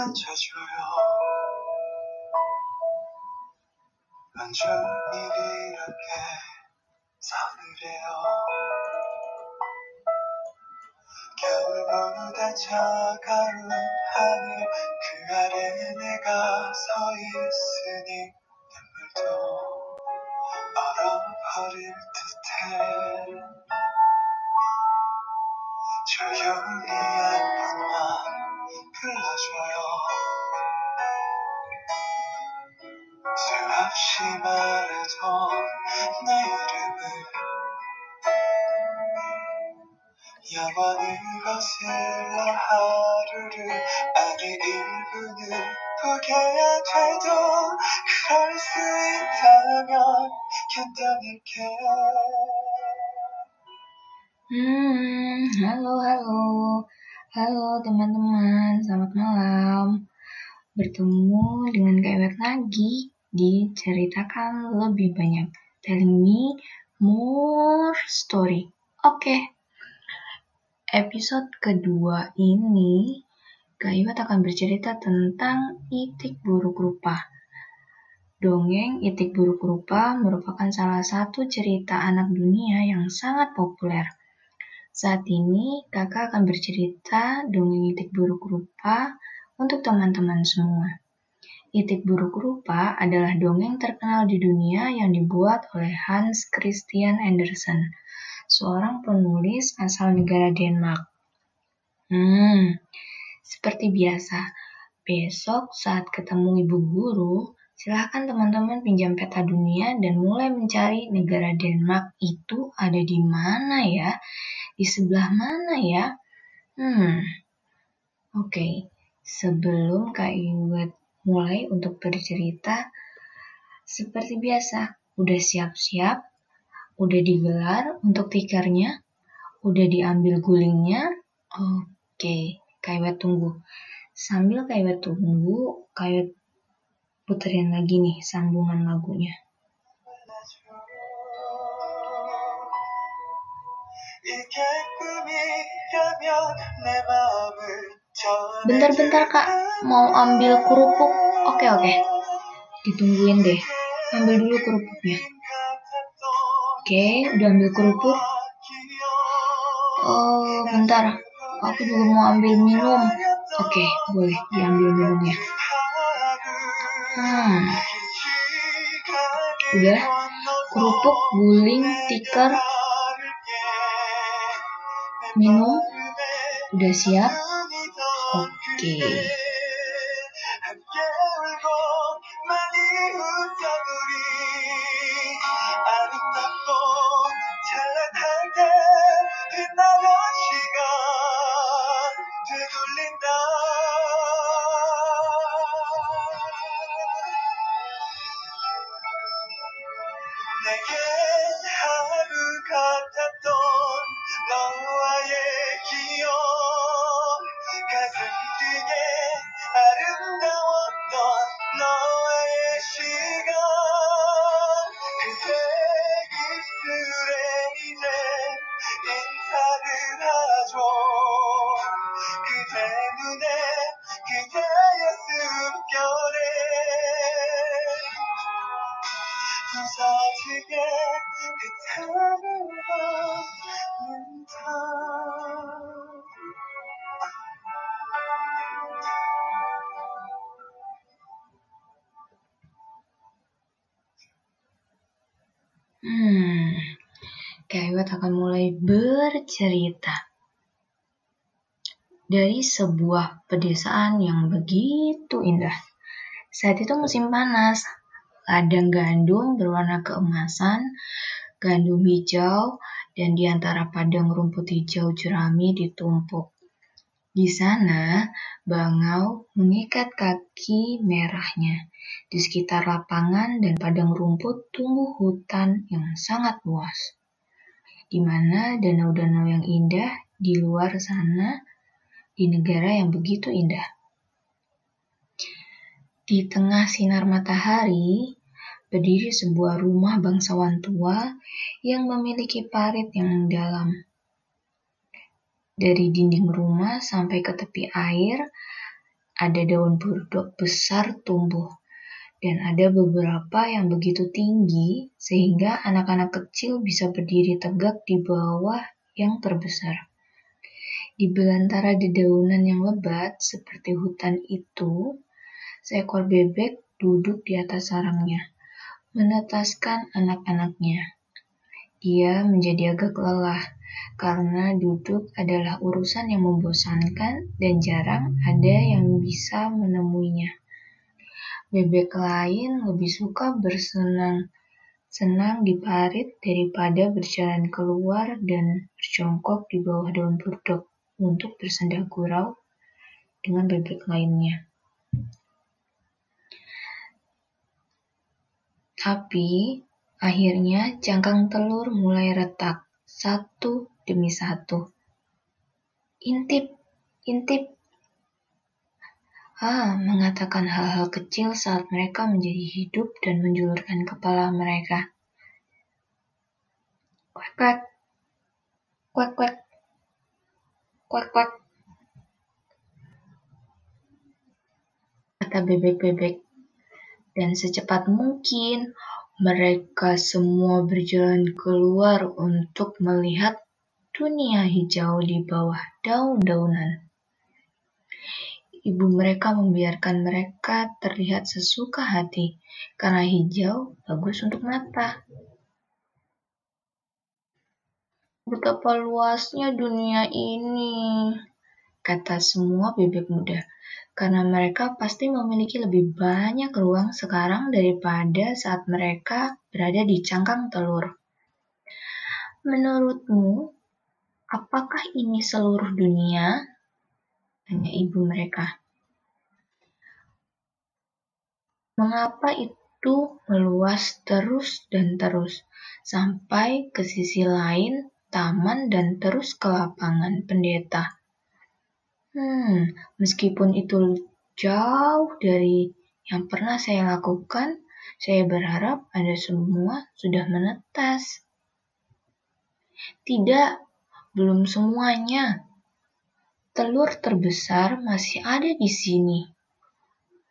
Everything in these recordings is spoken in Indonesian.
만져줘요. 완전히 이렇게 서늘해요. 겨울보다 차가운 하늘 그 아래 내가 서 있으니 눈물도 얼어버릴 듯해. 조용히 수없이 말해도 내 이름을 영원히 거슬러 하루를 아니 1분을 보게 돼도 그럴 수 있다면 견뎌낼게 Hmm, halo, halo, halo teman-teman, selamat malam. Bertemu dengan Kak Iwet lagi di ceritakan lebih banyak. Telling me more story. Oke, episode kedua ini Iwet akan bercerita tentang itik buruk rupa. Dongeng Itik Buruk Rupa merupakan salah satu cerita anak dunia yang sangat populer. Saat ini, kakak akan bercerita dongeng itik buruk rupa untuk teman-teman semua. Itik buruk rupa adalah dongeng terkenal di dunia yang dibuat oleh Hans Christian Andersen, seorang penulis asal negara Denmark. Hmm, seperti biasa, besok saat ketemu ibu guru, silahkan teman-teman pinjam peta dunia dan mulai mencari negara Denmark itu ada di mana ya di sebelah mana ya? Hmm, oke. Okay. Sebelum Kak Iwet mulai untuk bercerita, seperti biasa, udah siap-siap, udah digelar untuk tikernya, udah diambil gulingnya. Oke, Iwet tunggu. Sambil Kak Iwet tunggu, Iwet puterin lagi nih sambungan lagunya. Bentar-bentar kak, mau ambil kerupuk? Oke oke, ditungguin deh. Ambil dulu kerupuknya. Oke, udah ambil kerupuk. Oh, bentar. Aku juga mau ambil minum. Oke, boleh diambil minumnya. Hmm. Udah, kerupuk, guling, tikar, minum udah siap oke okay. Akan mulai bercerita. Dari sebuah pedesaan yang begitu indah. Saat itu musim panas, ladang gandum berwarna keemasan, gandum hijau, dan di antara padang rumput hijau jerami ditumpuk. Di sana, bangau mengikat kaki merahnya. Di sekitar lapangan dan padang rumput tumbuh hutan yang sangat luas. Di mana danau-danau yang indah di luar sana, di negara yang begitu indah. Di tengah sinar matahari, berdiri sebuah rumah bangsawan tua yang memiliki parit yang dalam dari dinding rumah sampai ke tepi air, ada daun burdok besar tumbuh, dan ada beberapa yang begitu tinggi sehingga anak-anak kecil bisa berdiri tegak di bawah yang terbesar. Di belantara dedaunan yang lebat seperti hutan itu, seekor bebek duduk di atas sarangnya, menetaskan anak-anaknya. Dia menjadi agak lelah karena duduk adalah urusan yang membosankan dan jarang ada yang bisa menemuinya. Bebek lain lebih suka bersenang senang di parit daripada berjalan keluar dan berjongkok di bawah daun burdok untuk bersenda gurau dengan bebek lainnya. Tapi akhirnya cangkang telur mulai retak satu demi satu. Intip, intip. Ah, mengatakan hal-hal kecil saat mereka menjadi hidup dan menjulurkan kepala mereka. Kuek, kuek. Kuek, kuek. Kuek, kuek. Kata bebek-bebek dan secepat mungkin mereka semua berjalan keluar untuk melihat dunia hijau di bawah daun-daunan. Ibu mereka membiarkan mereka terlihat sesuka hati karena hijau bagus untuk mata. Betapa luasnya dunia ini, kata semua bebek muda karena mereka pasti memiliki lebih banyak ruang sekarang daripada saat mereka berada di cangkang telur. Menurutmu, apakah ini seluruh dunia? Tanya ibu mereka. Mengapa itu meluas terus dan terus sampai ke sisi lain taman dan terus ke lapangan pendeta? Hmm, meskipun itu jauh dari yang pernah saya lakukan, saya berharap Anda semua sudah menetas. Tidak, belum semuanya. Telur terbesar masih ada di sini.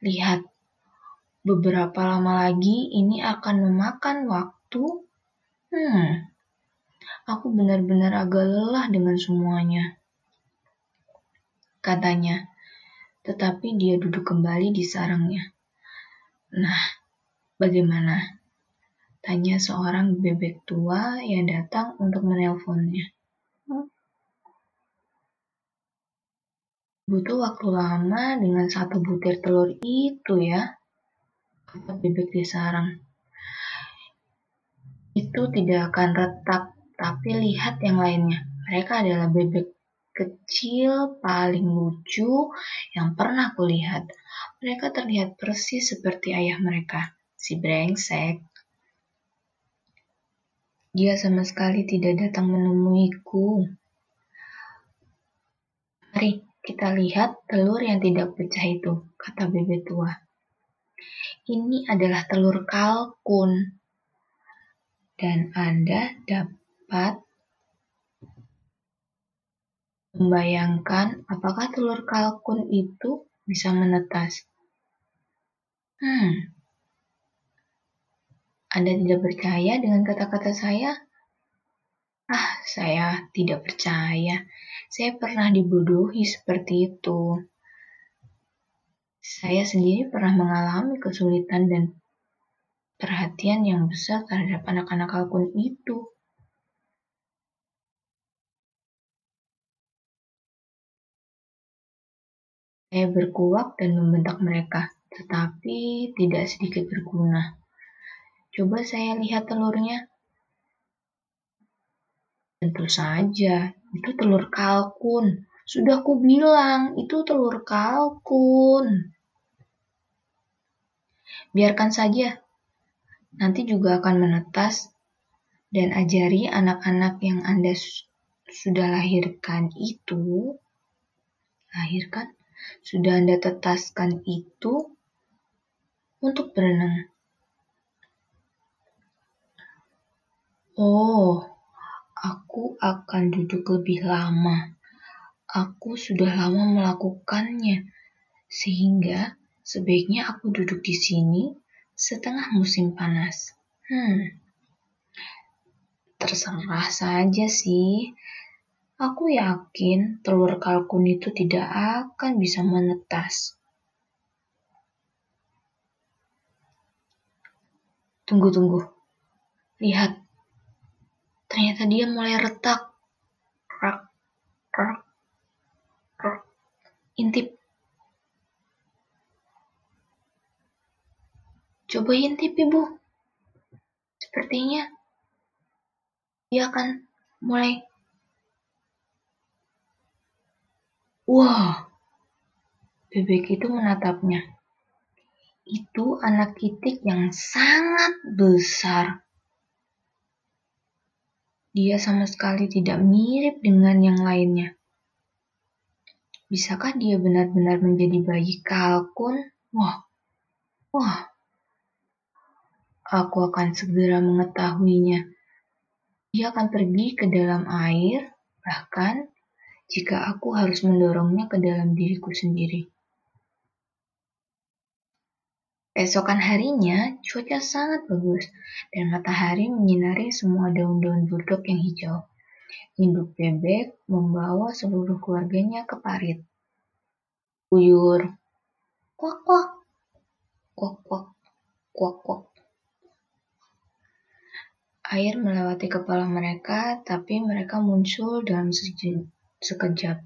Lihat, beberapa lama lagi ini akan memakan waktu. Hmm, aku benar-benar agak lelah dengan semuanya katanya. Tetapi dia duduk kembali di sarangnya. Nah, bagaimana? Tanya seorang bebek tua yang datang untuk menelponnya. Butuh waktu lama dengan satu butir telur itu ya, kata bebek di sarang. Itu tidak akan retak, tapi lihat yang lainnya. Mereka adalah bebek kecil paling lucu yang pernah kulihat. Mereka terlihat persis seperti ayah mereka, si brengsek. Dia sama sekali tidak datang menemuiku. Mari kita lihat telur yang tidak pecah itu, kata bebek tua. Ini adalah telur kalkun. Dan Anda dapat Membayangkan apakah telur kalkun itu bisa menetas. Hmm. Anda tidak percaya dengan kata-kata saya? Ah, saya tidak percaya. Saya pernah dibodohi seperti itu. Saya sendiri pernah mengalami kesulitan dan perhatian yang besar terhadap anak-anak kalkun itu. Saya berkuak dan membentak mereka, tetapi tidak sedikit berguna. Coba saya lihat telurnya. Tentu saja, itu telur kalkun. Sudah ku bilang, itu telur kalkun. Biarkan saja, nanti juga akan menetas dan ajari anak-anak yang Anda sudah lahirkan itu, lahirkan sudah Anda tetaskan itu untuk berenang. Oh, aku akan duduk lebih lama. Aku sudah lama melakukannya. Sehingga sebaiknya aku duduk di sini setengah musim panas. Hmm, terserah saja sih. Aku yakin telur kalkun itu tidak akan bisa menetas. Tunggu, tunggu. Lihat. Ternyata dia mulai retak. Rak, rak, rak. Intip. Coba intip, Ibu. Sepertinya dia akan mulai Wah, bebek itu menatapnya. Itu anak itik yang sangat besar. Dia sama sekali tidak mirip dengan yang lainnya. Bisakah dia benar-benar menjadi bayi kalkun? Wah, wah. Aku akan segera mengetahuinya. Dia akan pergi ke dalam air, bahkan jika aku harus mendorongnya ke dalam diriku sendiri. Esokan harinya, cuaca sangat bagus dan matahari menyinari semua daun-daun burdok yang hijau. Induk bebek membawa seluruh keluarganya ke parit. Uyur, kuak kuak, kuak kuak, kuak kuak. Air melewati kepala mereka, tapi mereka muncul dalam sekejap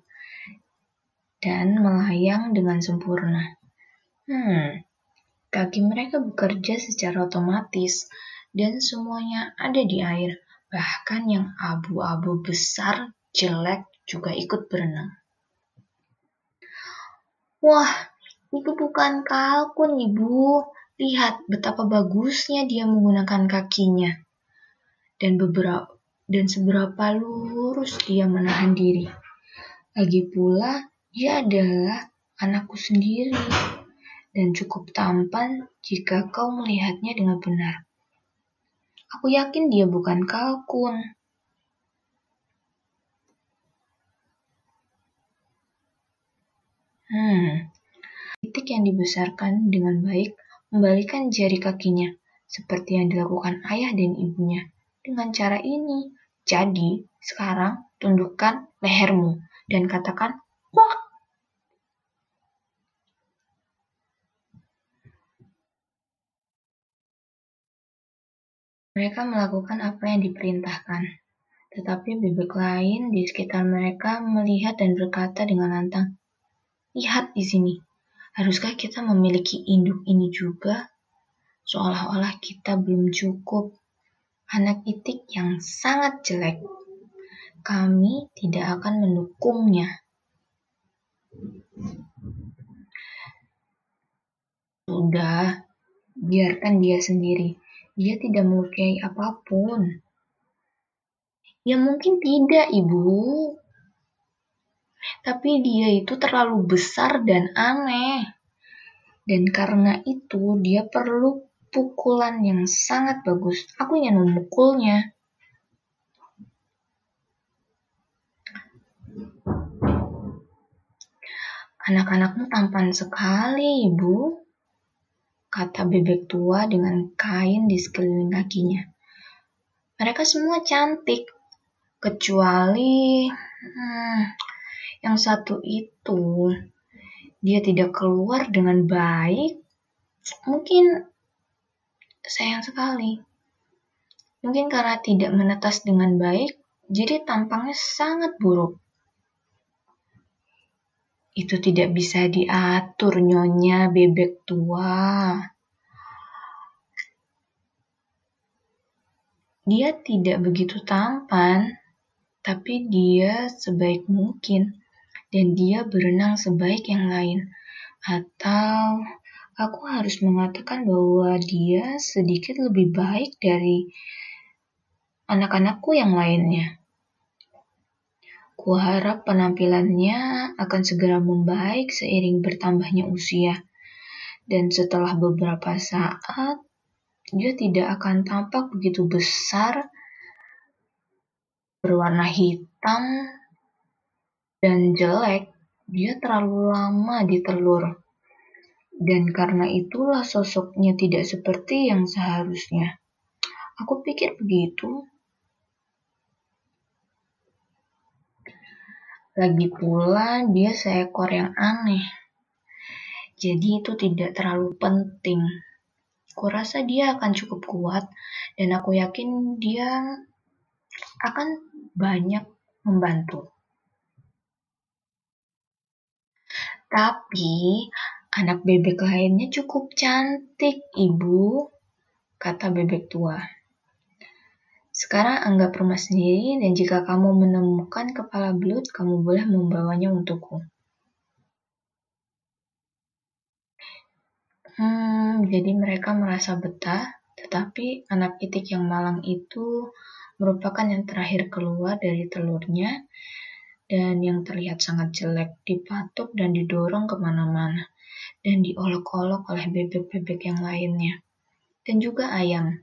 dan melayang dengan sempurna. Hmm, Kaki mereka bekerja secara otomatis dan semuanya ada di air. Bahkan yang abu-abu besar jelek juga ikut berenang. Wah, itu bukan kalkun, Ibu. Lihat betapa bagusnya dia menggunakan kakinya. Dan beberapa dan seberapa lurus dia menahan diri. Lagi pula, dia adalah anakku sendiri dan cukup tampan jika kau melihatnya dengan benar. Aku yakin dia bukan kalkun. Hmm, titik yang dibesarkan dengan baik membalikan jari kakinya, seperti yang dilakukan ayah dan ibunya. Dengan cara ini, jadi sekarang tundukkan lehermu dan katakan, Mereka melakukan apa yang diperintahkan, tetapi bebek lain di sekitar mereka melihat dan berkata dengan lantang, "Lihat di sini, haruskah kita memiliki induk ini juga?" Seolah-olah kita belum cukup. Anak itik yang sangat jelek. Kami tidak akan mendukungnya. Sudah, biarkan dia sendiri. Dia tidak melukai apa pun. Ya mungkin tidak, Ibu. Tapi dia itu terlalu besar dan aneh. Dan karena itu dia perlu pukulan yang sangat bagus. Aku yang memukulnya. Anak-anakmu tampan sekali, Ibu kata bebek tua dengan kain di sekeliling kakinya. Mereka semua cantik, kecuali hmm, yang satu itu. Dia tidak keluar dengan baik. Mungkin sayang sekali. Mungkin karena tidak menetas dengan baik, jadi tampangnya sangat buruk. Itu tidak bisa diatur nyonya bebek tua. Dia tidak begitu tampan, tapi dia sebaik mungkin dan dia berenang sebaik yang lain. Atau aku harus mengatakan bahwa dia sedikit lebih baik dari anak-anakku yang lainnya. Kuharap penampilannya akan segera membaik seiring bertambahnya usia. Dan setelah beberapa saat, dia tidak akan tampak begitu besar, berwarna hitam, dan jelek. Dia terlalu lama di telur. Dan karena itulah sosoknya tidak seperti yang seharusnya. Aku pikir begitu. Lagi pula dia seekor yang aneh. Jadi itu tidak terlalu penting. Kurasa dia akan cukup kuat dan aku yakin dia akan banyak membantu. Tapi anak bebek lainnya cukup cantik, Ibu, kata bebek tua. Sekarang anggap rumah sendiri dan jika kamu menemukan kepala belut, kamu boleh membawanya untukku. Hmm, jadi mereka merasa betah, tetapi anak itik yang malang itu merupakan yang terakhir keluar dari telurnya dan yang terlihat sangat jelek, dipatuk dan didorong ke mana-mana, dan diolok-olok oleh bebek-bebek yang lainnya, dan juga ayam.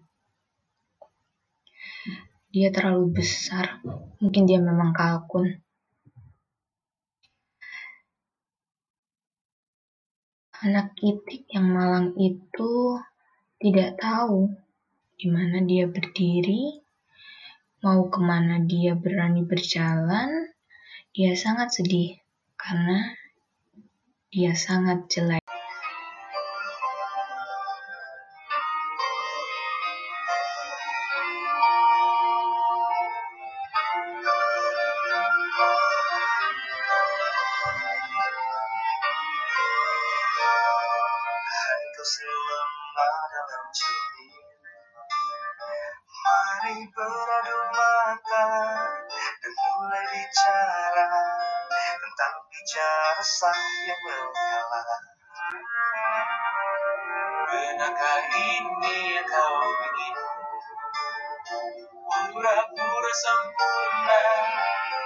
Dia terlalu besar. Mungkin dia memang kalkun. Anak itik yang malang itu tidak tahu di mana dia berdiri, mau ke mana dia berani berjalan. Dia sangat sedih karena dia sangat jelek. Mengalah Benarkah ini yang kau ingin Pura-pura sempurna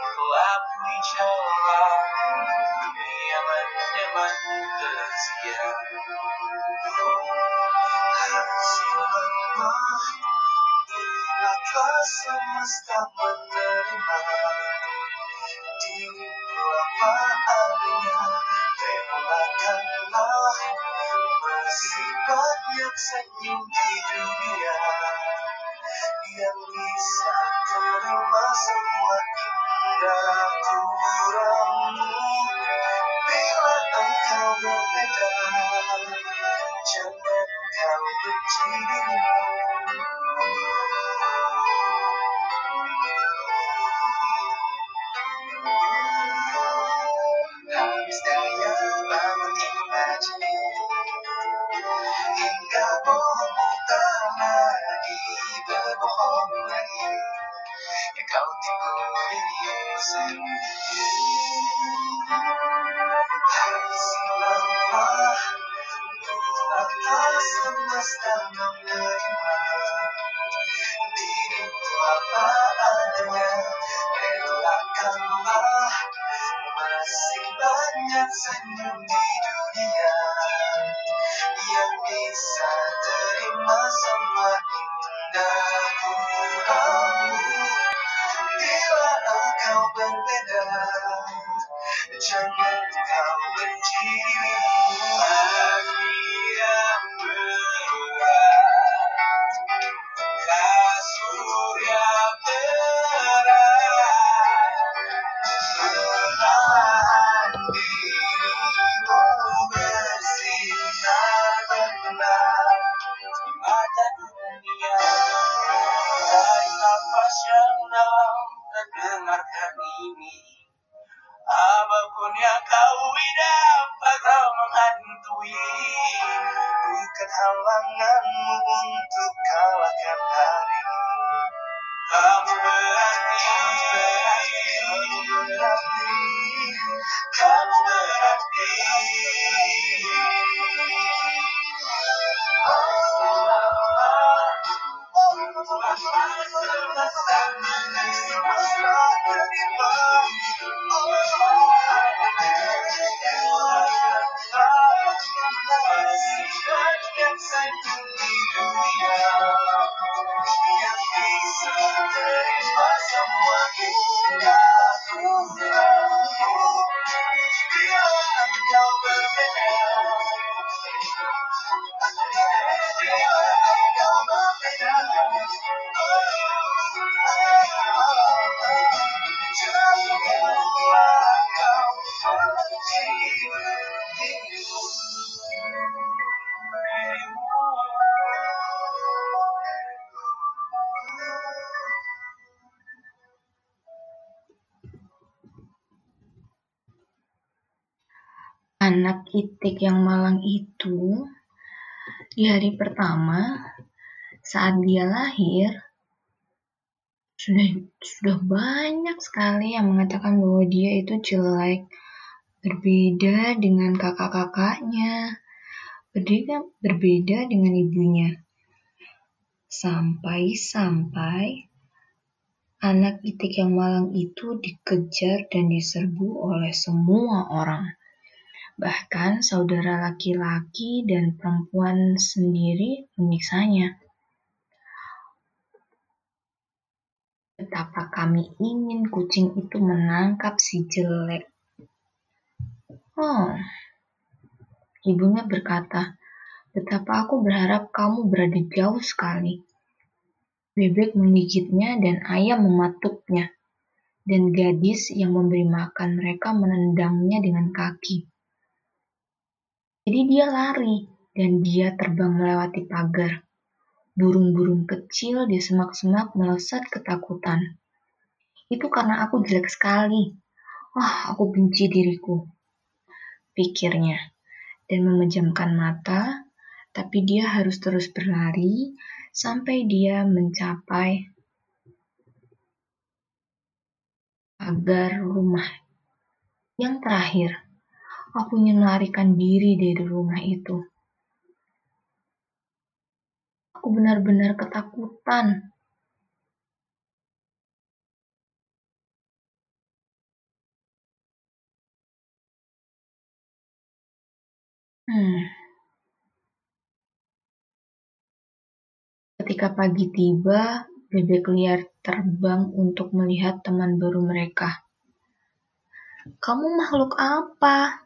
Telah bicara Dunia menyeman tersia Ingatlah semesta Itik yang malang itu di hari pertama saat dia lahir sudah sudah banyak sekali yang mengatakan bahwa dia itu jelek, berbeda dengan kakak-kakaknya, berbeda berbeda dengan ibunya. Sampai-sampai anak itik yang malang itu dikejar dan diserbu oleh semua orang bahkan saudara laki-laki dan perempuan sendiri menyiksanya. Betapa kami ingin kucing itu menangkap si jelek. Oh, ibunya berkata, betapa aku berharap kamu berada jauh sekali. Bebek menggigitnya dan ayam mematuknya, dan gadis yang memberi makan mereka menendangnya dengan kaki. Jadi dia lari dan dia terbang melewati pagar. Burung-burung kecil di semak-semak melesat ketakutan. Itu karena aku jelek sekali. Wah, aku benci diriku. Pikirnya. Dan memejamkan mata, tapi dia harus terus berlari sampai dia mencapai pagar rumah. Yang terakhir, Aku ingin diri dari rumah itu. Aku benar-benar ketakutan. Hmm. Ketika pagi tiba, bebek liar terbang untuk melihat teman baru mereka. Kamu makhluk apa?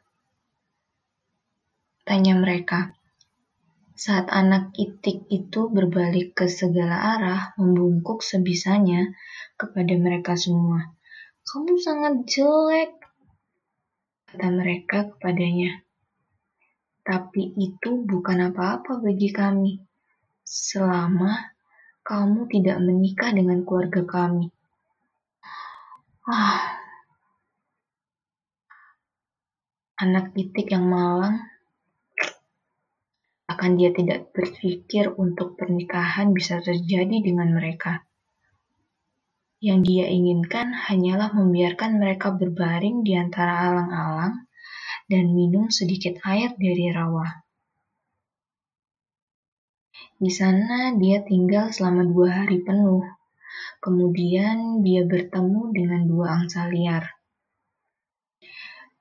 Tanya mereka. Saat anak itik itu berbalik ke segala arah, membungkuk sebisanya kepada mereka semua. Kamu sangat jelek, kata mereka kepadanya. Tapi itu bukan apa-apa bagi kami, selama kamu tidak menikah dengan keluarga kami. Ah, anak itik yang malang akan dia tidak berpikir untuk pernikahan bisa terjadi dengan mereka. Yang dia inginkan hanyalah membiarkan mereka berbaring di antara alang-alang dan minum sedikit air dari rawa. Di sana dia tinggal selama dua hari penuh. Kemudian dia bertemu dengan dua angsa liar.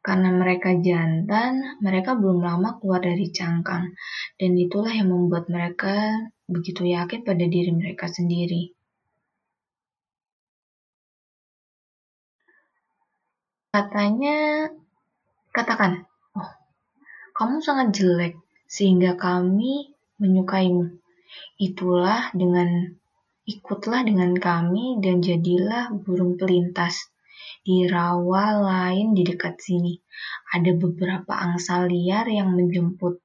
Karena mereka jantan, mereka belum lama keluar dari cangkang, dan itulah yang membuat mereka begitu yakin pada diri mereka sendiri. Katanya, katakan, oh, kamu sangat jelek sehingga kami menyukaimu. Itulah dengan ikutlah dengan kami dan jadilah burung pelintas di rawa lain di dekat sini, ada beberapa angsa liar yang menjemput.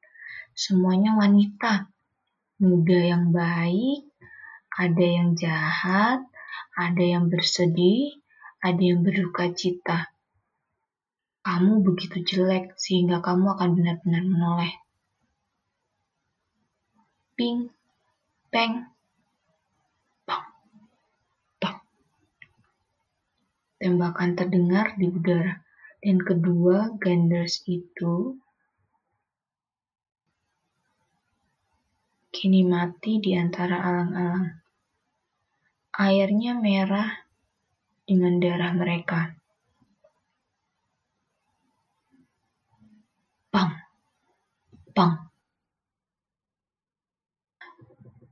Semuanya wanita, muda yang baik, ada yang jahat, ada yang bersedih, ada yang berduka cita. Kamu begitu jelek sehingga kamu akan benar-benar menoleh. Ping, peng, Tembakan terdengar di udara, dan kedua ganders itu kini mati di antara alang-alang. Airnya merah dengan darah mereka. Pang, pang.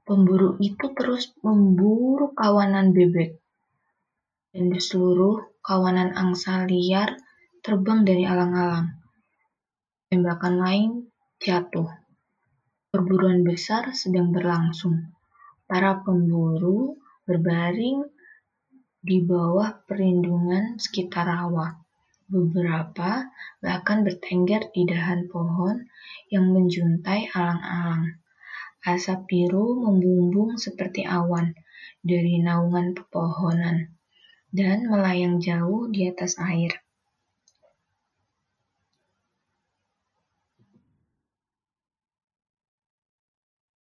Pemburu itu terus memburu kawanan bebek dan di seluruh kawanan angsa liar terbang dari alang-alang. Tembakan lain jatuh. Perburuan besar sedang berlangsung. Para pemburu berbaring di bawah perlindungan sekitar rawa. Beberapa bahkan bertengger di dahan pohon yang menjuntai alang-alang. Asap biru membumbung seperti awan dari naungan pepohonan dan melayang jauh di atas air.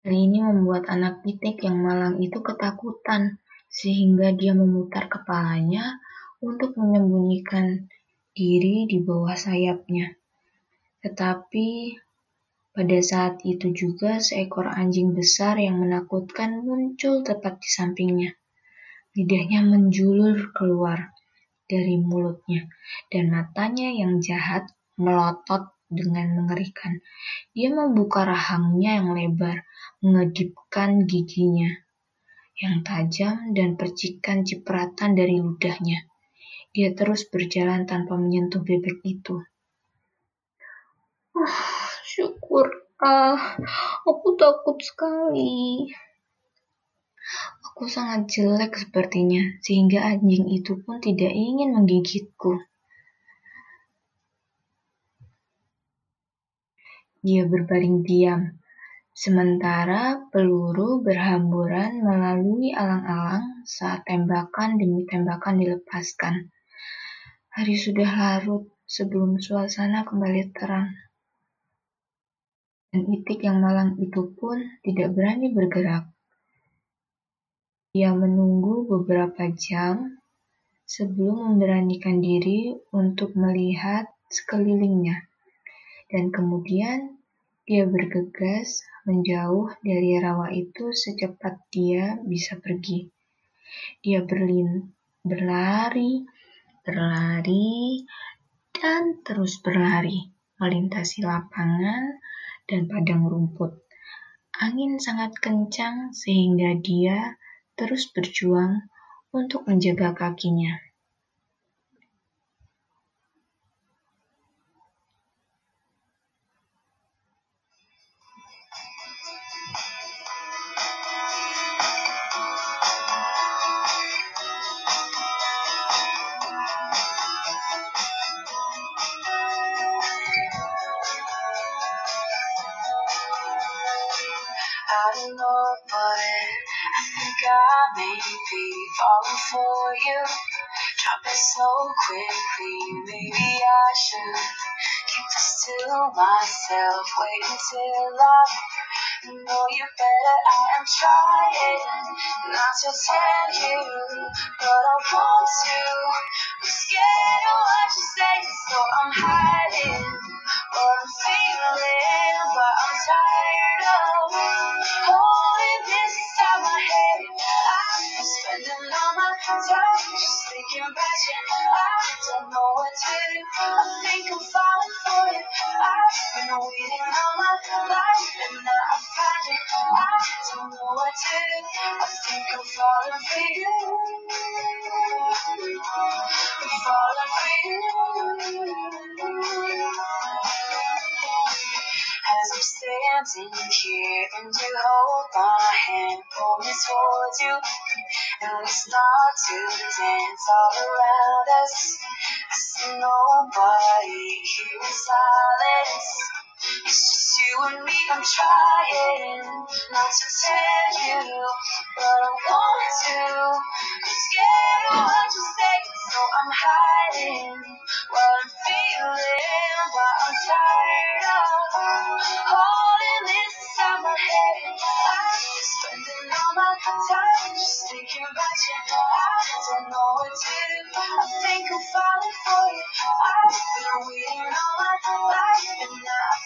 Hal ini membuat anak pitik yang malang itu ketakutan, sehingga dia memutar kepalanya untuk menyembunyikan diri di bawah sayapnya. Tetapi pada saat itu juga seekor anjing besar yang menakutkan muncul tepat di sampingnya. Lidahnya menjulur keluar dari mulutnya, dan matanya yang jahat melotot dengan mengerikan. Dia membuka rahangnya yang lebar, mengedipkan giginya yang tajam dan percikan cipratan dari ludahnya. Dia terus berjalan tanpa menyentuh bebek itu. Uh, syukur. Ah, aku takut sekali. Aku sangat jelek sepertinya, sehingga anjing itu pun tidak ingin menggigitku. Dia berbaring diam, sementara peluru berhamburan melalui alang-alang saat tembakan demi tembakan dilepaskan. Hari sudah larut sebelum suasana kembali terang. Dan itik yang malang itu pun tidak berani bergerak. Dia menunggu beberapa jam sebelum memberanikan diri untuk melihat sekelilingnya dan kemudian dia bergegas menjauh dari rawa itu secepat dia bisa pergi. Dia berlin, berlari, berlari, dan terus berlari, melintasi lapangan dan padang rumput. Angin sangat kencang sehingga dia terus berjuang untuk menjaga kakinya. Myself. Wait until I know you better. I am trying not to tell you, but I want to. I'm scared of what you say, so I'm hiding what I'm feeling, but I'm tired of holding this inside my head. I'm spending all my time just thinking about you. I don't know what to do. I think I'm you. I've been waiting all my life and now I find it. I don't know what to do. I think I'm falling for you. I'm falling for you. As I'm standing here and you hold my hand, pull me towards you, and we start to dance all around us nobody hears silence. It's just you and me. I'm trying not to tell you, but I want to. I'm scared of what you say, so I'm hiding what I'm feeling, but I'm tired of holding this inside my head. I'm spending all my time just thinking about you. I don't know what to do. I think I'm falling for you. I've been waiting all my life and now I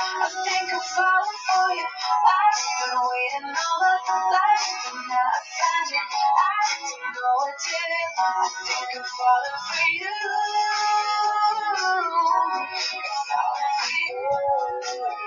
I think I'm falling for you. I've been waiting all my life, and now I found you. I don't know what to do. I think I'm falling for you. Falling for you.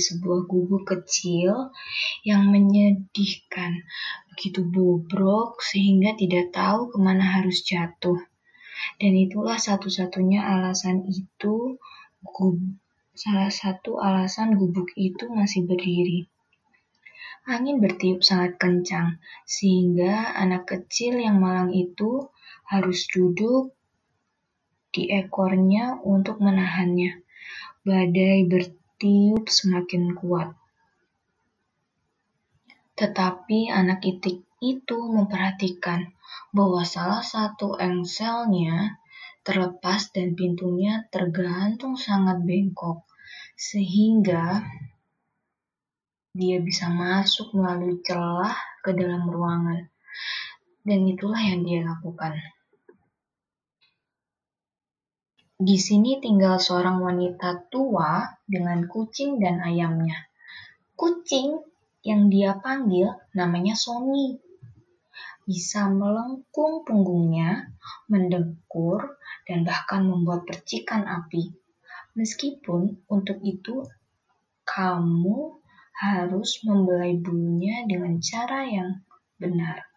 Sebuah gubuk kecil yang menyedihkan, begitu bobrok sehingga tidak tahu ke mana harus jatuh. Dan itulah satu-satunya alasan itu, salah satu alasan gubuk itu masih berdiri. Angin bertiup sangat kencang, sehingga anak kecil yang malang itu harus duduk di ekornya untuk menahannya. Badai bertiup semakin kuat. Tetapi anak itik itu memperhatikan bahwa salah satu engselnya terlepas dan pintunya tergantung sangat bengkok, sehingga dia bisa masuk melalui celah ke dalam ruangan. Dan itulah yang dia lakukan. Di sini tinggal seorang wanita tua dengan kucing dan ayamnya. Kucing yang dia panggil namanya Sony. Bisa melengkung punggungnya, mendengkur, dan bahkan membuat percikan api. Meskipun untuk itu kamu harus membelai bulunya dengan cara yang benar.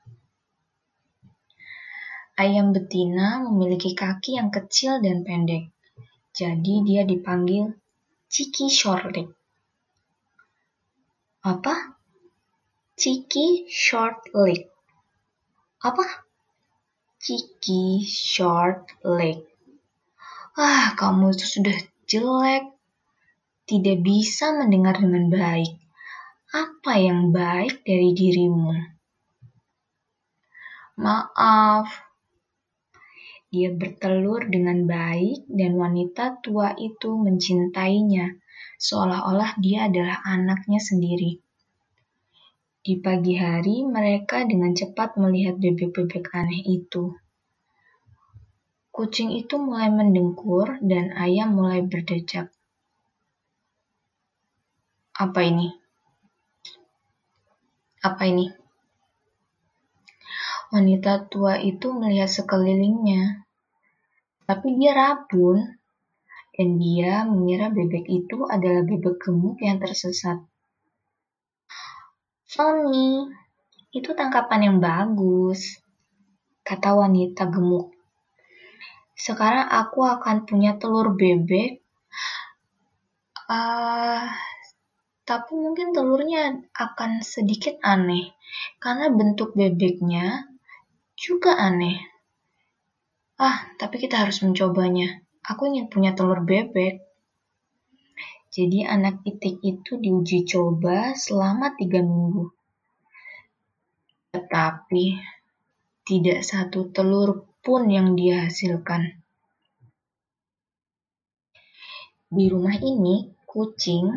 Ayam betina memiliki kaki yang kecil dan pendek, jadi dia dipanggil Ciki Short Apa? Ciki Short Leg. Apa? Ciki Short Leg. Ah, kamu itu sudah jelek. Tidak bisa mendengar dengan baik. Apa yang baik dari dirimu? Maaf, dia bertelur dengan baik dan wanita tua itu mencintainya, seolah-olah dia adalah anaknya sendiri. Di pagi hari, mereka dengan cepat melihat bebek-bebek aneh itu. Kucing itu mulai mendengkur dan ayam mulai berdecak. Apa ini? Apa ini? Wanita tua itu melihat sekelilingnya tapi dia rabun, dan dia mengira bebek itu adalah bebek gemuk yang tersesat. Sony, itu tangkapan yang bagus, kata wanita gemuk. Sekarang aku akan punya telur bebek. Uh, tapi mungkin telurnya akan sedikit aneh, karena bentuk bebeknya juga aneh. Ah, tapi kita harus mencobanya. Aku ingin punya telur bebek. Jadi anak itik itu diuji coba selama tiga minggu. Tetapi tidak satu telur pun yang dia hasilkan. Di rumah ini, kucing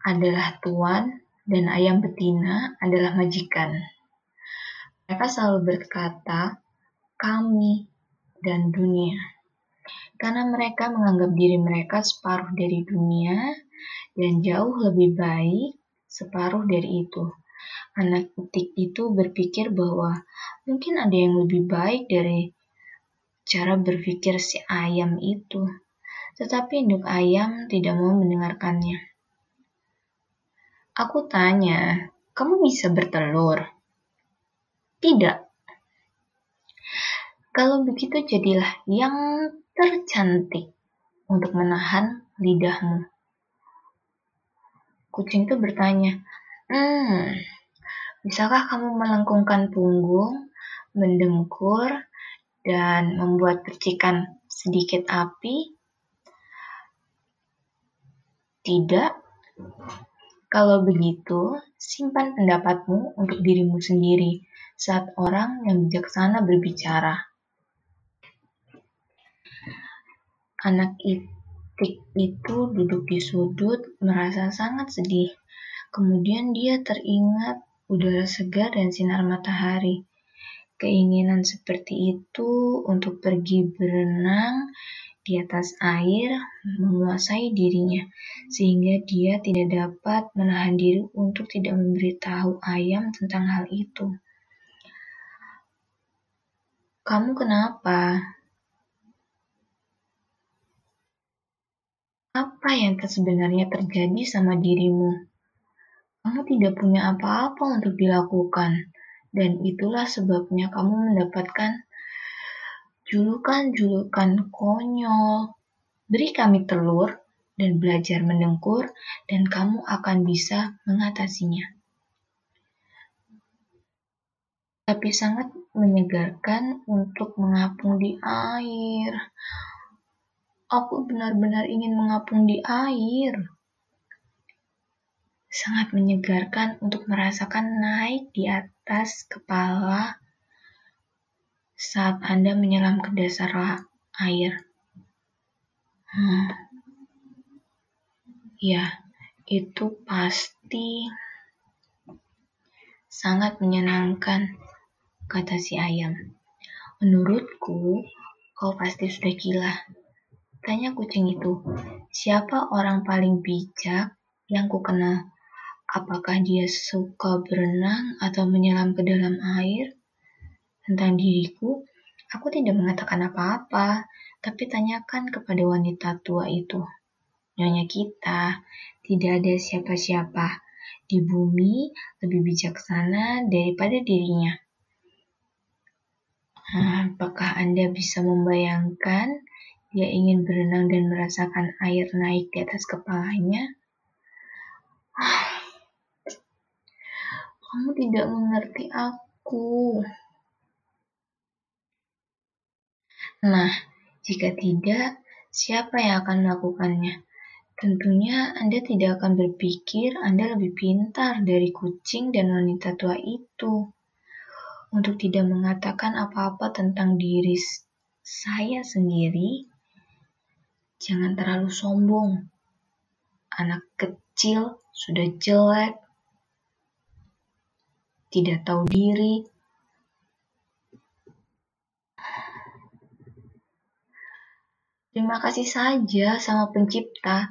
adalah tuan dan ayam betina adalah majikan. Mereka selalu berkata, "Kami" dan "dunia", karena mereka menganggap diri mereka separuh dari dunia dan jauh lebih baik separuh dari itu. Anak itik itu berpikir bahwa mungkin ada yang lebih baik dari cara berpikir si ayam itu, tetapi induk ayam tidak mau mendengarkannya. Aku tanya, kamu bisa bertelur? Tidak. Kalau begitu jadilah yang tercantik untuk menahan lidahmu. Kucing itu bertanya, hmm, bisakah kamu melengkungkan punggung, mendengkur, dan membuat percikan sedikit api? Tidak. Kalau begitu, simpan pendapatmu untuk dirimu sendiri saat orang yang bijaksana berbicara. Anak itik itu duduk di sudut, merasa sangat sedih. Kemudian dia teringat udara segar dan sinar matahari. Keinginan seperti itu untuk pergi berenang di atas air menguasai dirinya, sehingga dia tidak dapat menahan diri untuk tidak memberitahu ayam tentang hal itu. Kamu kenapa? Apa yang sebenarnya terjadi sama dirimu? Kamu tidak punya apa-apa untuk dilakukan, dan itulah sebabnya kamu mendapatkan julukan-julukan konyol. Beri kami telur dan belajar mendengkur, dan kamu akan bisa mengatasinya. Tapi sangat menyegarkan untuk mengapung di air. Aku benar-benar ingin mengapung di air. Sangat menyegarkan untuk merasakan naik di atas kepala saat Anda menyelam ke dasar air. Hmm. Ya, itu pasti sangat menyenangkan, kata si ayam. Menurutku, kau pasti sudah gila. Tanya kucing itu, siapa orang paling bijak yang ku kenal? Apakah dia suka berenang atau menyelam ke dalam air? Tentang diriku, aku tidak mengatakan apa-apa, tapi tanyakan kepada wanita tua itu. Nyonya kita, tidak ada siapa-siapa di bumi lebih bijaksana daripada dirinya. Apakah Anda bisa membayangkan dia ingin berenang dan merasakan air naik di atas kepalanya? Kamu tidak mengerti aku. Nah, jika tidak, siapa yang akan melakukannya? Tentunya Anda tidak akan berpikir Anda lebih pintar dari kucing dan wanita tua itu. Untuk tidak mengatakan apa-apa tentang diri saya sendiri, jangan terlalu sombong. Anak kecil sudah jelek, tidak tahu diri, Terima kasih saja sama pencipta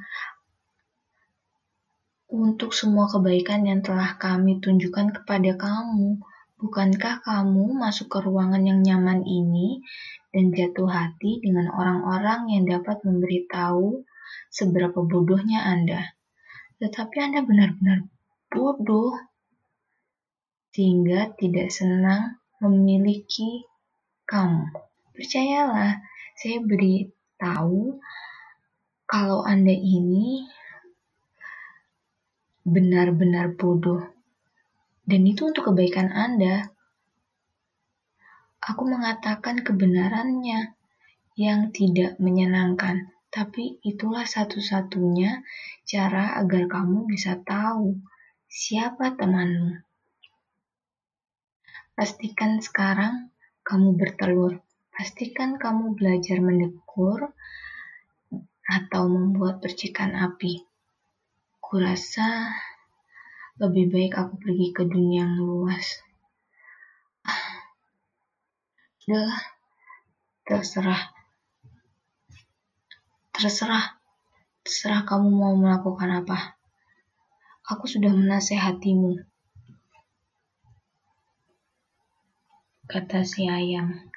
untuk semua kebaikan yang telah kami tunjukkan kepada kamu. Bukankah kamu masuk ke ruangan yang nyaman ini dan jatuh hati dengan orang-orang yang dapat memberitahu seberapa bodohnya Anda? Tetapi Anda benar-benar bodoh, sehingga tidak senang memiliki kamu. Percayalah, saya beri tahu kalau Anda ini benar-benar bodoh. Dan itu untuk kebaikan Anda. Aku mengatakan kebenarannya yang tidak menyenangkan, tapi itulah satu-satunya cara agar kamu bisa tahu siapa temanmu. Pastikan sekarang kamu bertelur. Pastikan kamu belajar mendekur atau membuat percikan api. Kurasa lebih baik aku pergi ke dunia yang luas. Udah, terserah. Terserah. Terserah kamu mau melakukan apa. Aku sudah menasehatimu. Kata si ayam.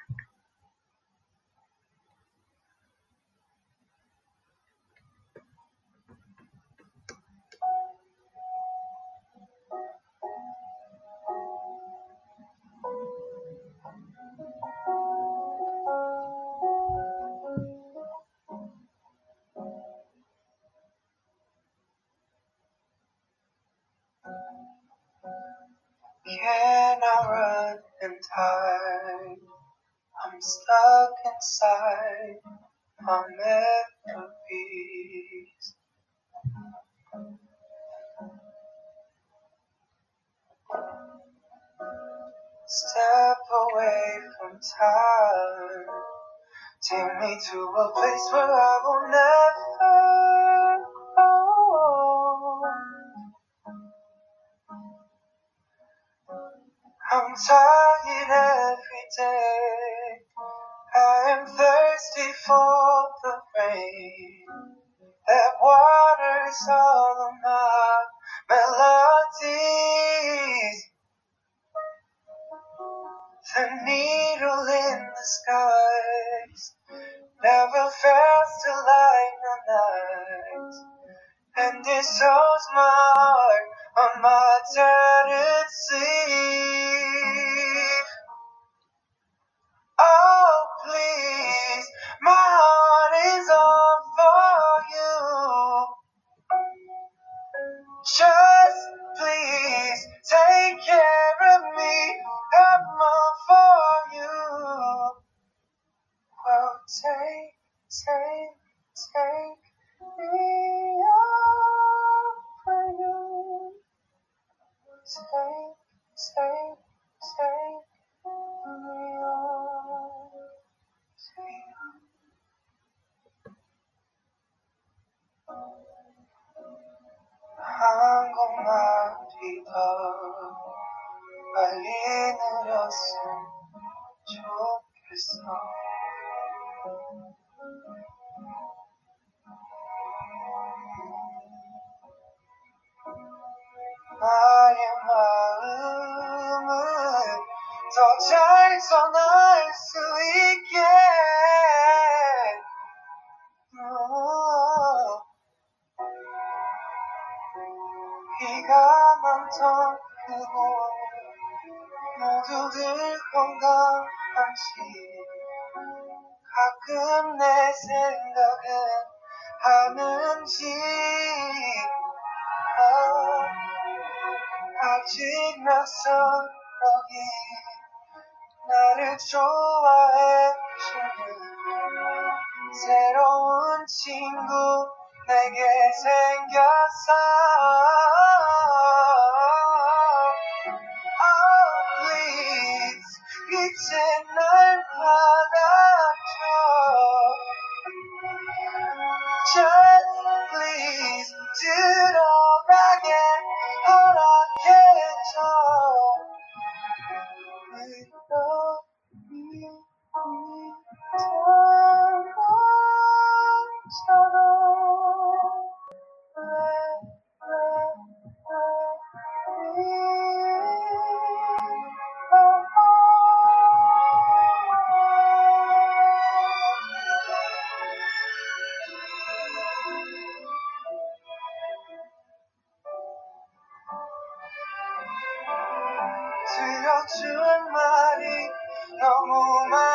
home.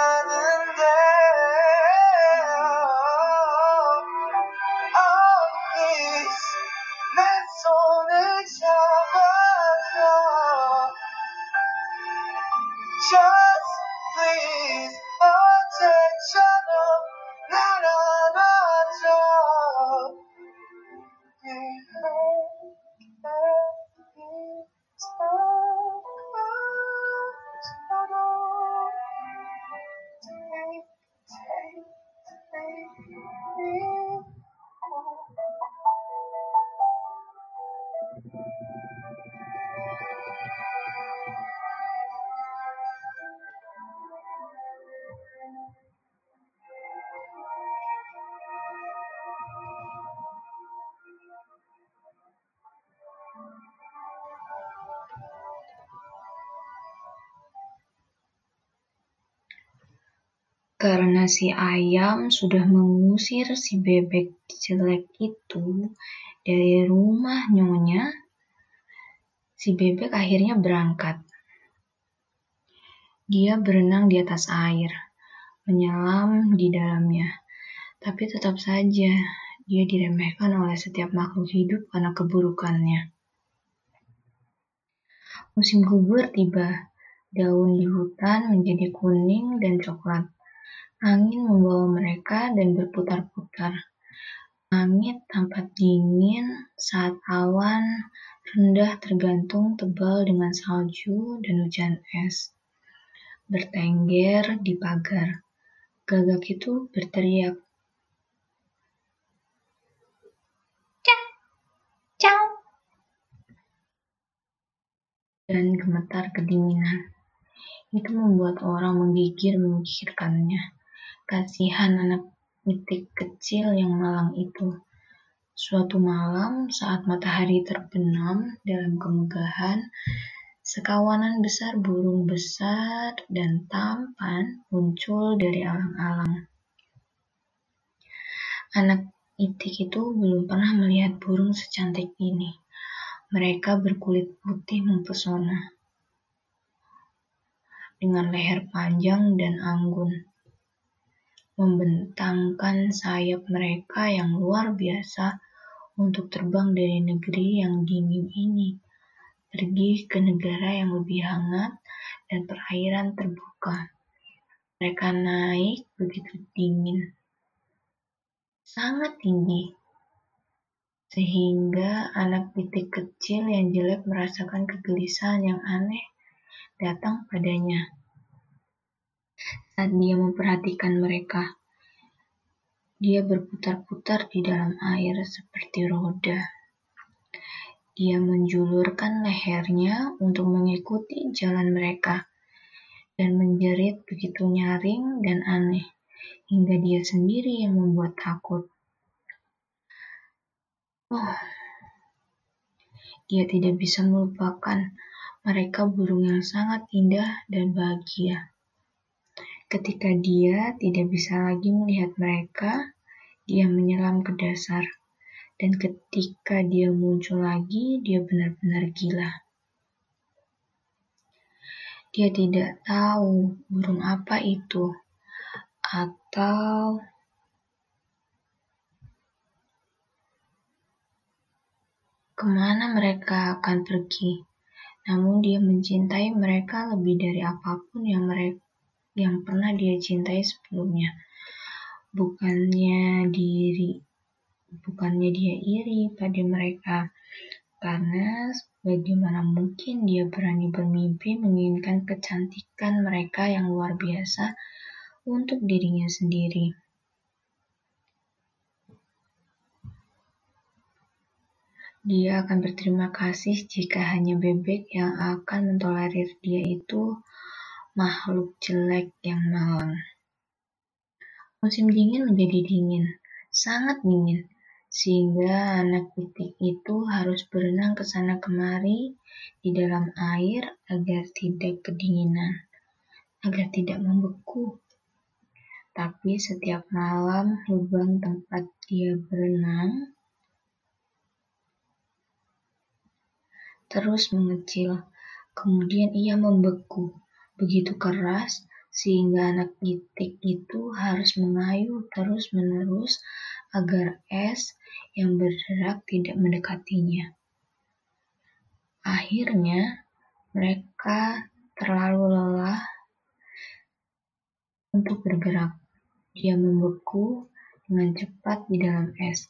si ayam sudah mengusir si bebek jelek itu dari rumah nyonya, si bebek akhirnya berangkat. Dia berenang di atas air, menyelam di dalamnya. Tapi tetap saja, dia diremehkan oleh setiap makhluk hidup karena keburukannya. Musim gugur tiba, daun di hutan menjadi kuning dan coklat. Angin membawa mereka dan berputar-putar. Langit tampak dingin saat awan rendah tergantung tebal dengan salju dan hujan es. Bertengger di pagar. Gagak itu berteriak. Cak! Cau! Dan gemetar kedinginan. Itu membuat orang menggigir memikirkannya. Kasihan anak itik kecil yang malang itu. Suatu malam saat matahari terbenam dalam kemegahan, sekawanan besar burung besar dan tampan muncul dari alang-alang. Anak itik itu belum pernah melihat burung secantik ini. Mereka berkulit putih mempesona dengan leher panjang dan anggun membentangkan sayap mereka yang luar biasa untuk terbang dari negeri yang dingin ini, pergi ke negara yang lebih hangat dan perairan terbuka. Mereka naik begitu dingin, sangat tinggi, sehingga anak pitik kecil yang jelek merasakan kegelisahan yang aneh datang padanya. Saat dia memperhatikan mereka, dia berputar-putar di dalam air seperti roda. Dia menjulurkan lehernya untuk mengikuti jalan mereka dan menjerit begitu nyaring dan aneh hingga dia sendiri yang membuat takut. Oh, dia tidak bisa melupakan mereka burung yang sangat indah dan bahagia. Ketika dia tidak bisa lagi melihat mereka, dia menyelam ke dasar. Dan ketika dia muncul lagi, dia benar-benar gila. Dia tidak tahu burung apa itu, atau ke mana mereka akan pergi. Namun dia mencintai mereka lebih dari apa pun yang mereka yang pernah dia cintai sebelumnya. Bukannya diri bukannya dia iri pada mereka karena bagaimana mungkin dia berani bermimpi menginginkan kecantikan mereka yang luar biasa untuk dirinya sendiri. Dia akan berterima kasih jika hanya bebek yang akan mentolerir dia itu makhluk jelek yang malang. Musim dingin menjadi dingin, sangat dingin, sehingga anak pitik itu harus berenang ke sana kemari di dalam air agar tidak kedinginan, agar tidak membeku. Tapi setiap malam lubang tempat dia berenang terus mengecil. Kemudian ia membeku begitu keras sehingga anak itik itu harus mengayuh terus-menerus agar es yang berderak tidak mendekatinya. Akhirnya, mereka terlalu lelah untuk bergerak. Dia membeku dengan cepat di dalam es.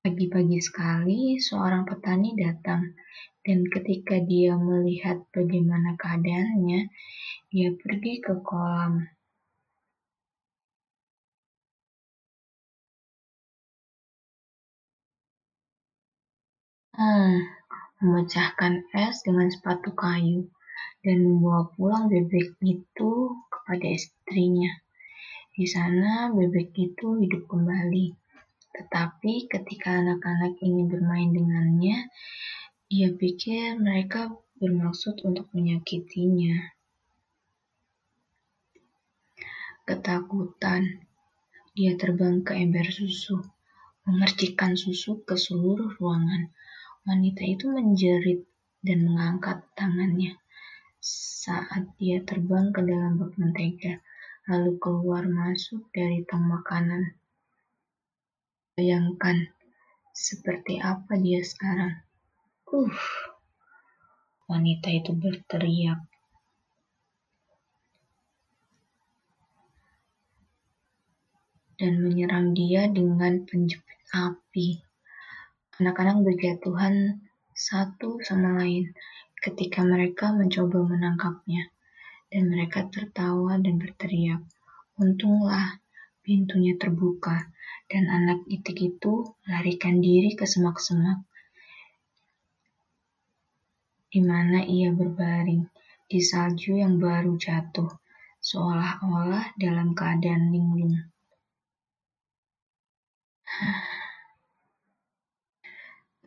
Pagi-pagi sekali, seorang petani datang, dan ketika dia melihat bagaimana keadaannya, dia pergi ke kolam. Hmm, memecahkan es dengan sepatu kayu dan membawa pulang bebek itu kepada istrinya. Di sana, bebek itu hidup kembali. Tetapi ketika anak-anak ingin bermain dengannya, ia pikir mereka bermaksud untuk menyakitinya. Ketakutan, dia terbang ke ember susu, memercikan susu ke seluruh ruangan. Wanita itu menjerit dan mengangkat tangannya saat dia terbang ke dalam bak mentega, lalu keluar masuk dari tong makanan. Bayangkan seperti apa dia sekarang. Uh, wanita itu berteriak. Dan menyerang dia dengan penjepit api. Anak-anak berjatuhan satu sama lain ketika mereka mencoba menangkapnya. Dan mereka tertawa dan berteriak. Untunglah pintunya terbuka dan anak itik itu melarikan diri ke semak-semak di mana ia berbaring di salju yang baru jatuh, seolah-olah dalam keadaan linglung.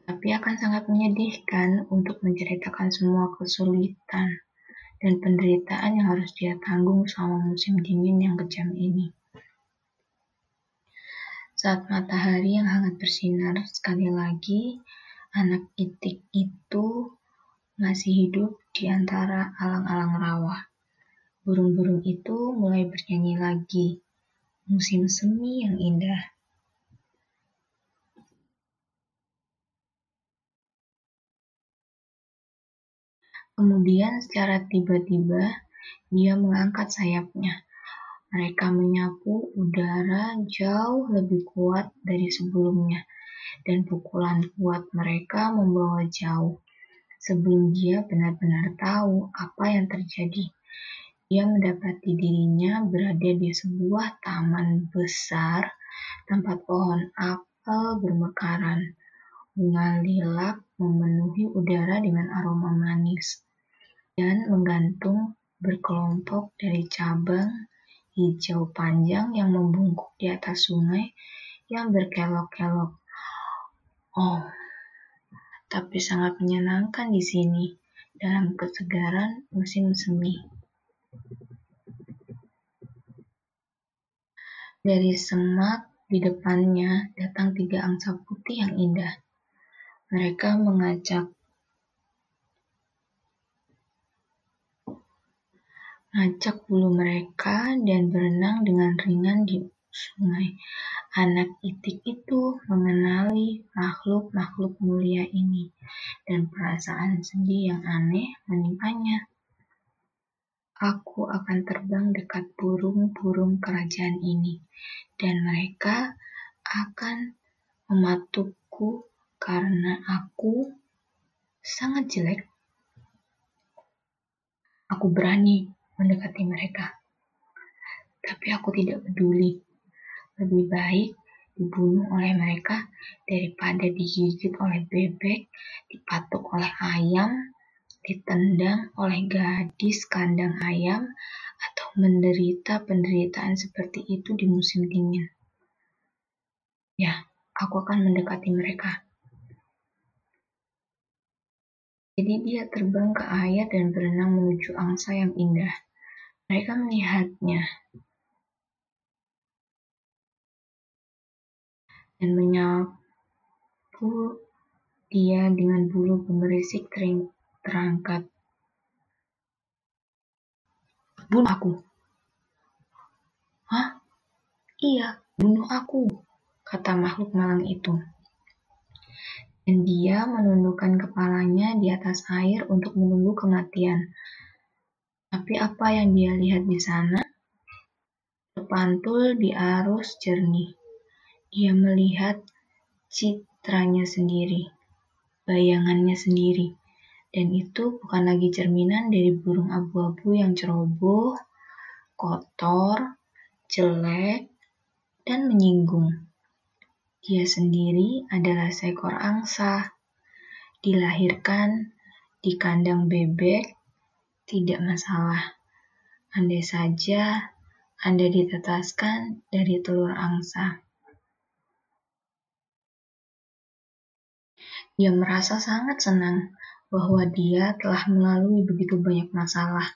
Tapi akan sangat menyedihkan untuk menceritakan semua kesulitan dan penderitaan yang harus dia tanggung selama musim dingin yang kejam ini. Saat matahari yang hangat bersinar sekali lagi, anak itik itu masih hidup di antara alang-alang rawa. Burung-burung itu mulai bernyanyi lagi. Musim semi yang indah. Kemudian secara tiba-tiba dia mengangkat sayapnya. Mereka menyapu udara jauh lebih kuat dari sebelumnya, dan pukulan kuat mereka membawa jauh. Sebelum dia benar-benar tahu apa yang terjadi, ia mendapati dirinya berada di sebuah taman besar tempat pohon apel bermekaran. Bunga lilac memenuhi udara dengan aroma manis dan menggantung berkelompok dari cabang hijau panjang yang membungkuk di atas sungai yang berkelok-kelok. Oh, tapi sangat menyenangkan di sini dalam kesegaran musim semi. Dari semak di depannya datang tiga angsa putih yang indah. Mereka mengajak ngajak bulu mereka dan berenang dengan ringan di sungai. Anak itik itu mengenali makhluk-makhluk mulia ini, dan perasaan sedih yang aneh menimpanya. Aku akan terbang dekat burung-burung kerajaan ini, dan mereka akan mematukku karena aku sangat jelek. Aku berani mendekati mereka, tapi aku tidak peduli. Lebih baik dibunuh oleh mereka daripada digigit oleh bebek, dipatuk oleh ayam, ditendang oleh gadis kandang ayam, atau menderita penderitaan seperti itu di musim dingin. Ya, aku akan mendekati mereka. Jadi dia terbang ke air dan berenang menuju angsa yang indah. Mereka melihatnya dan menyapu dia dengan bulu gemerisik terangkat. Bunuh aku. Hah? Iya, bunuh aku, kata makhluk malang itu. Dan dia menundukkan kepalanya di atas air untuk menunggu kematian. Tapi apa yang dia lihat di sana? Terpantul di arus jernih. Dia melihat citranya sendiri, bayangannya sendiri dan itu bukan lagi cerminan dari burung abu-abu yang ceroboh, kotor, jelek, dan menyinggung. Dia sendiri adalah seekor angsa, dilahirkan di kandang bebek, tidak masalah. Andai saja Anda ditetaskan dari telur angsa. Dia merasa sangat senang bahwa dia telah melalui begitu banyak masalah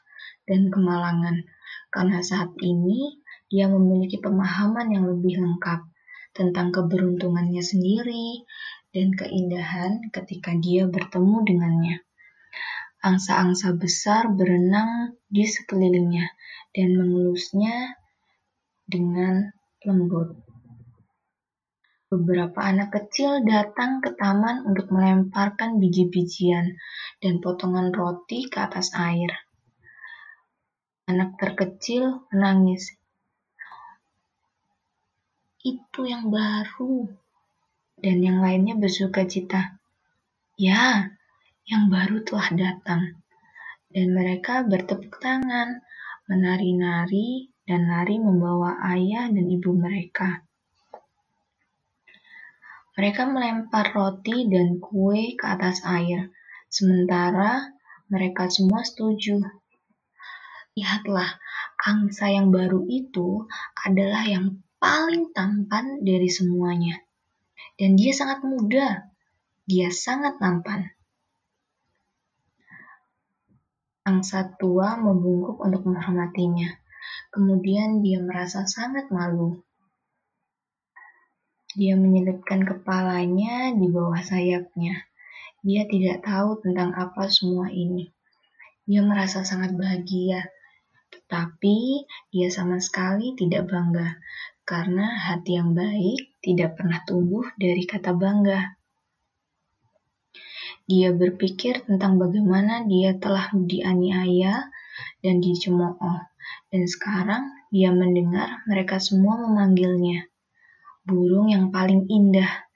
dan kemalangan, karena saat ini dia memiliki pemahaman yang lebih lengkap tentang keberuntungannya sendiri dan keindahan ketika dia bertemu dengannya. Angsa-angsa besar berenang di sekelilingnya dan mengelusnya dengan lembut. Beberapa anak kecil datang ke taman untuk melemparkan biji-bijian dan potongan roti ke atas air. Anak terkecil menangis. Itu yang baru. Dan yang lainnya bersuka cita. Ya, yang baru telah datang. Dan mereka bertepuk tangan, menari-nari, dan lari membawa ayah dan ibu mereka. Mereka melempar roti dan kue ke atas air, sementara mereka semua setuju. Lihatlah, angsa yang baru itu adalah yang paling tampan dari semuanya. Dan dia sangat muda. Dia sangat nampan. Angsa tua membungkuk untuk menghormatinya. Kemudian dia merasa sangat malu. Dia menyelipkan kepalanya di bawah sayapnya. Dia tidak tahu tentang apa semua ini. Dia merasa sangat bahagia, tetapi dia sama sekali tidak bangga karena hati yang baik tidak pernah tumbuh dari kata bangga. Dia berpikir tentang bagaimana dia telah dianiaya dan dicemooh, dan sekarang dia mendengar mereka semua memanggilnya burung yang paling indah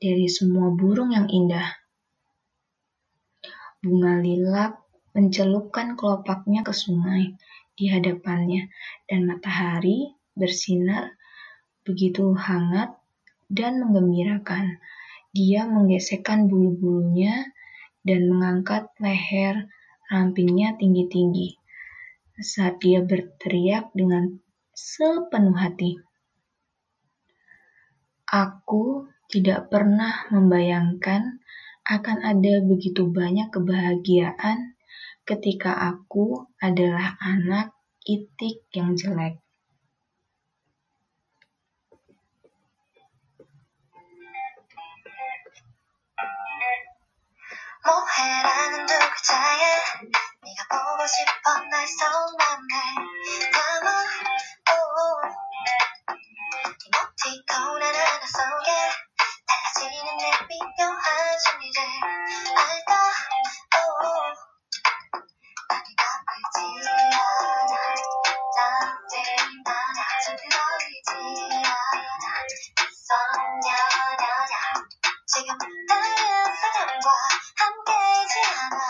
dari semua burung yang indah. Bunga lilak mencelupkan kelopaknya ke sungai di hadapannya, dan matahari bersinar begitu hangat dan menggembirakan. Dia menggesekkan bulu-bulunya dan mengangkat leher rampingnya tinggi-tinggi saat dia berteriak dengan sepenuh hati. Aku tidak pernah membayangkan akan ada begitu banyak kebahagiaan ketika aku adalah anak itik yang jelek. 뭐해라는 두 글자에 네가 보고 싶어 날 속맘에 담아. 이모티콘 하나하나 속에 달라지는 내 미묘한 심리를 알까 많이 바쁘지 않아. 땀들이 나냐 잠들어있지 않아. 있었냐냐냐 지금 다른 사람과 谢谢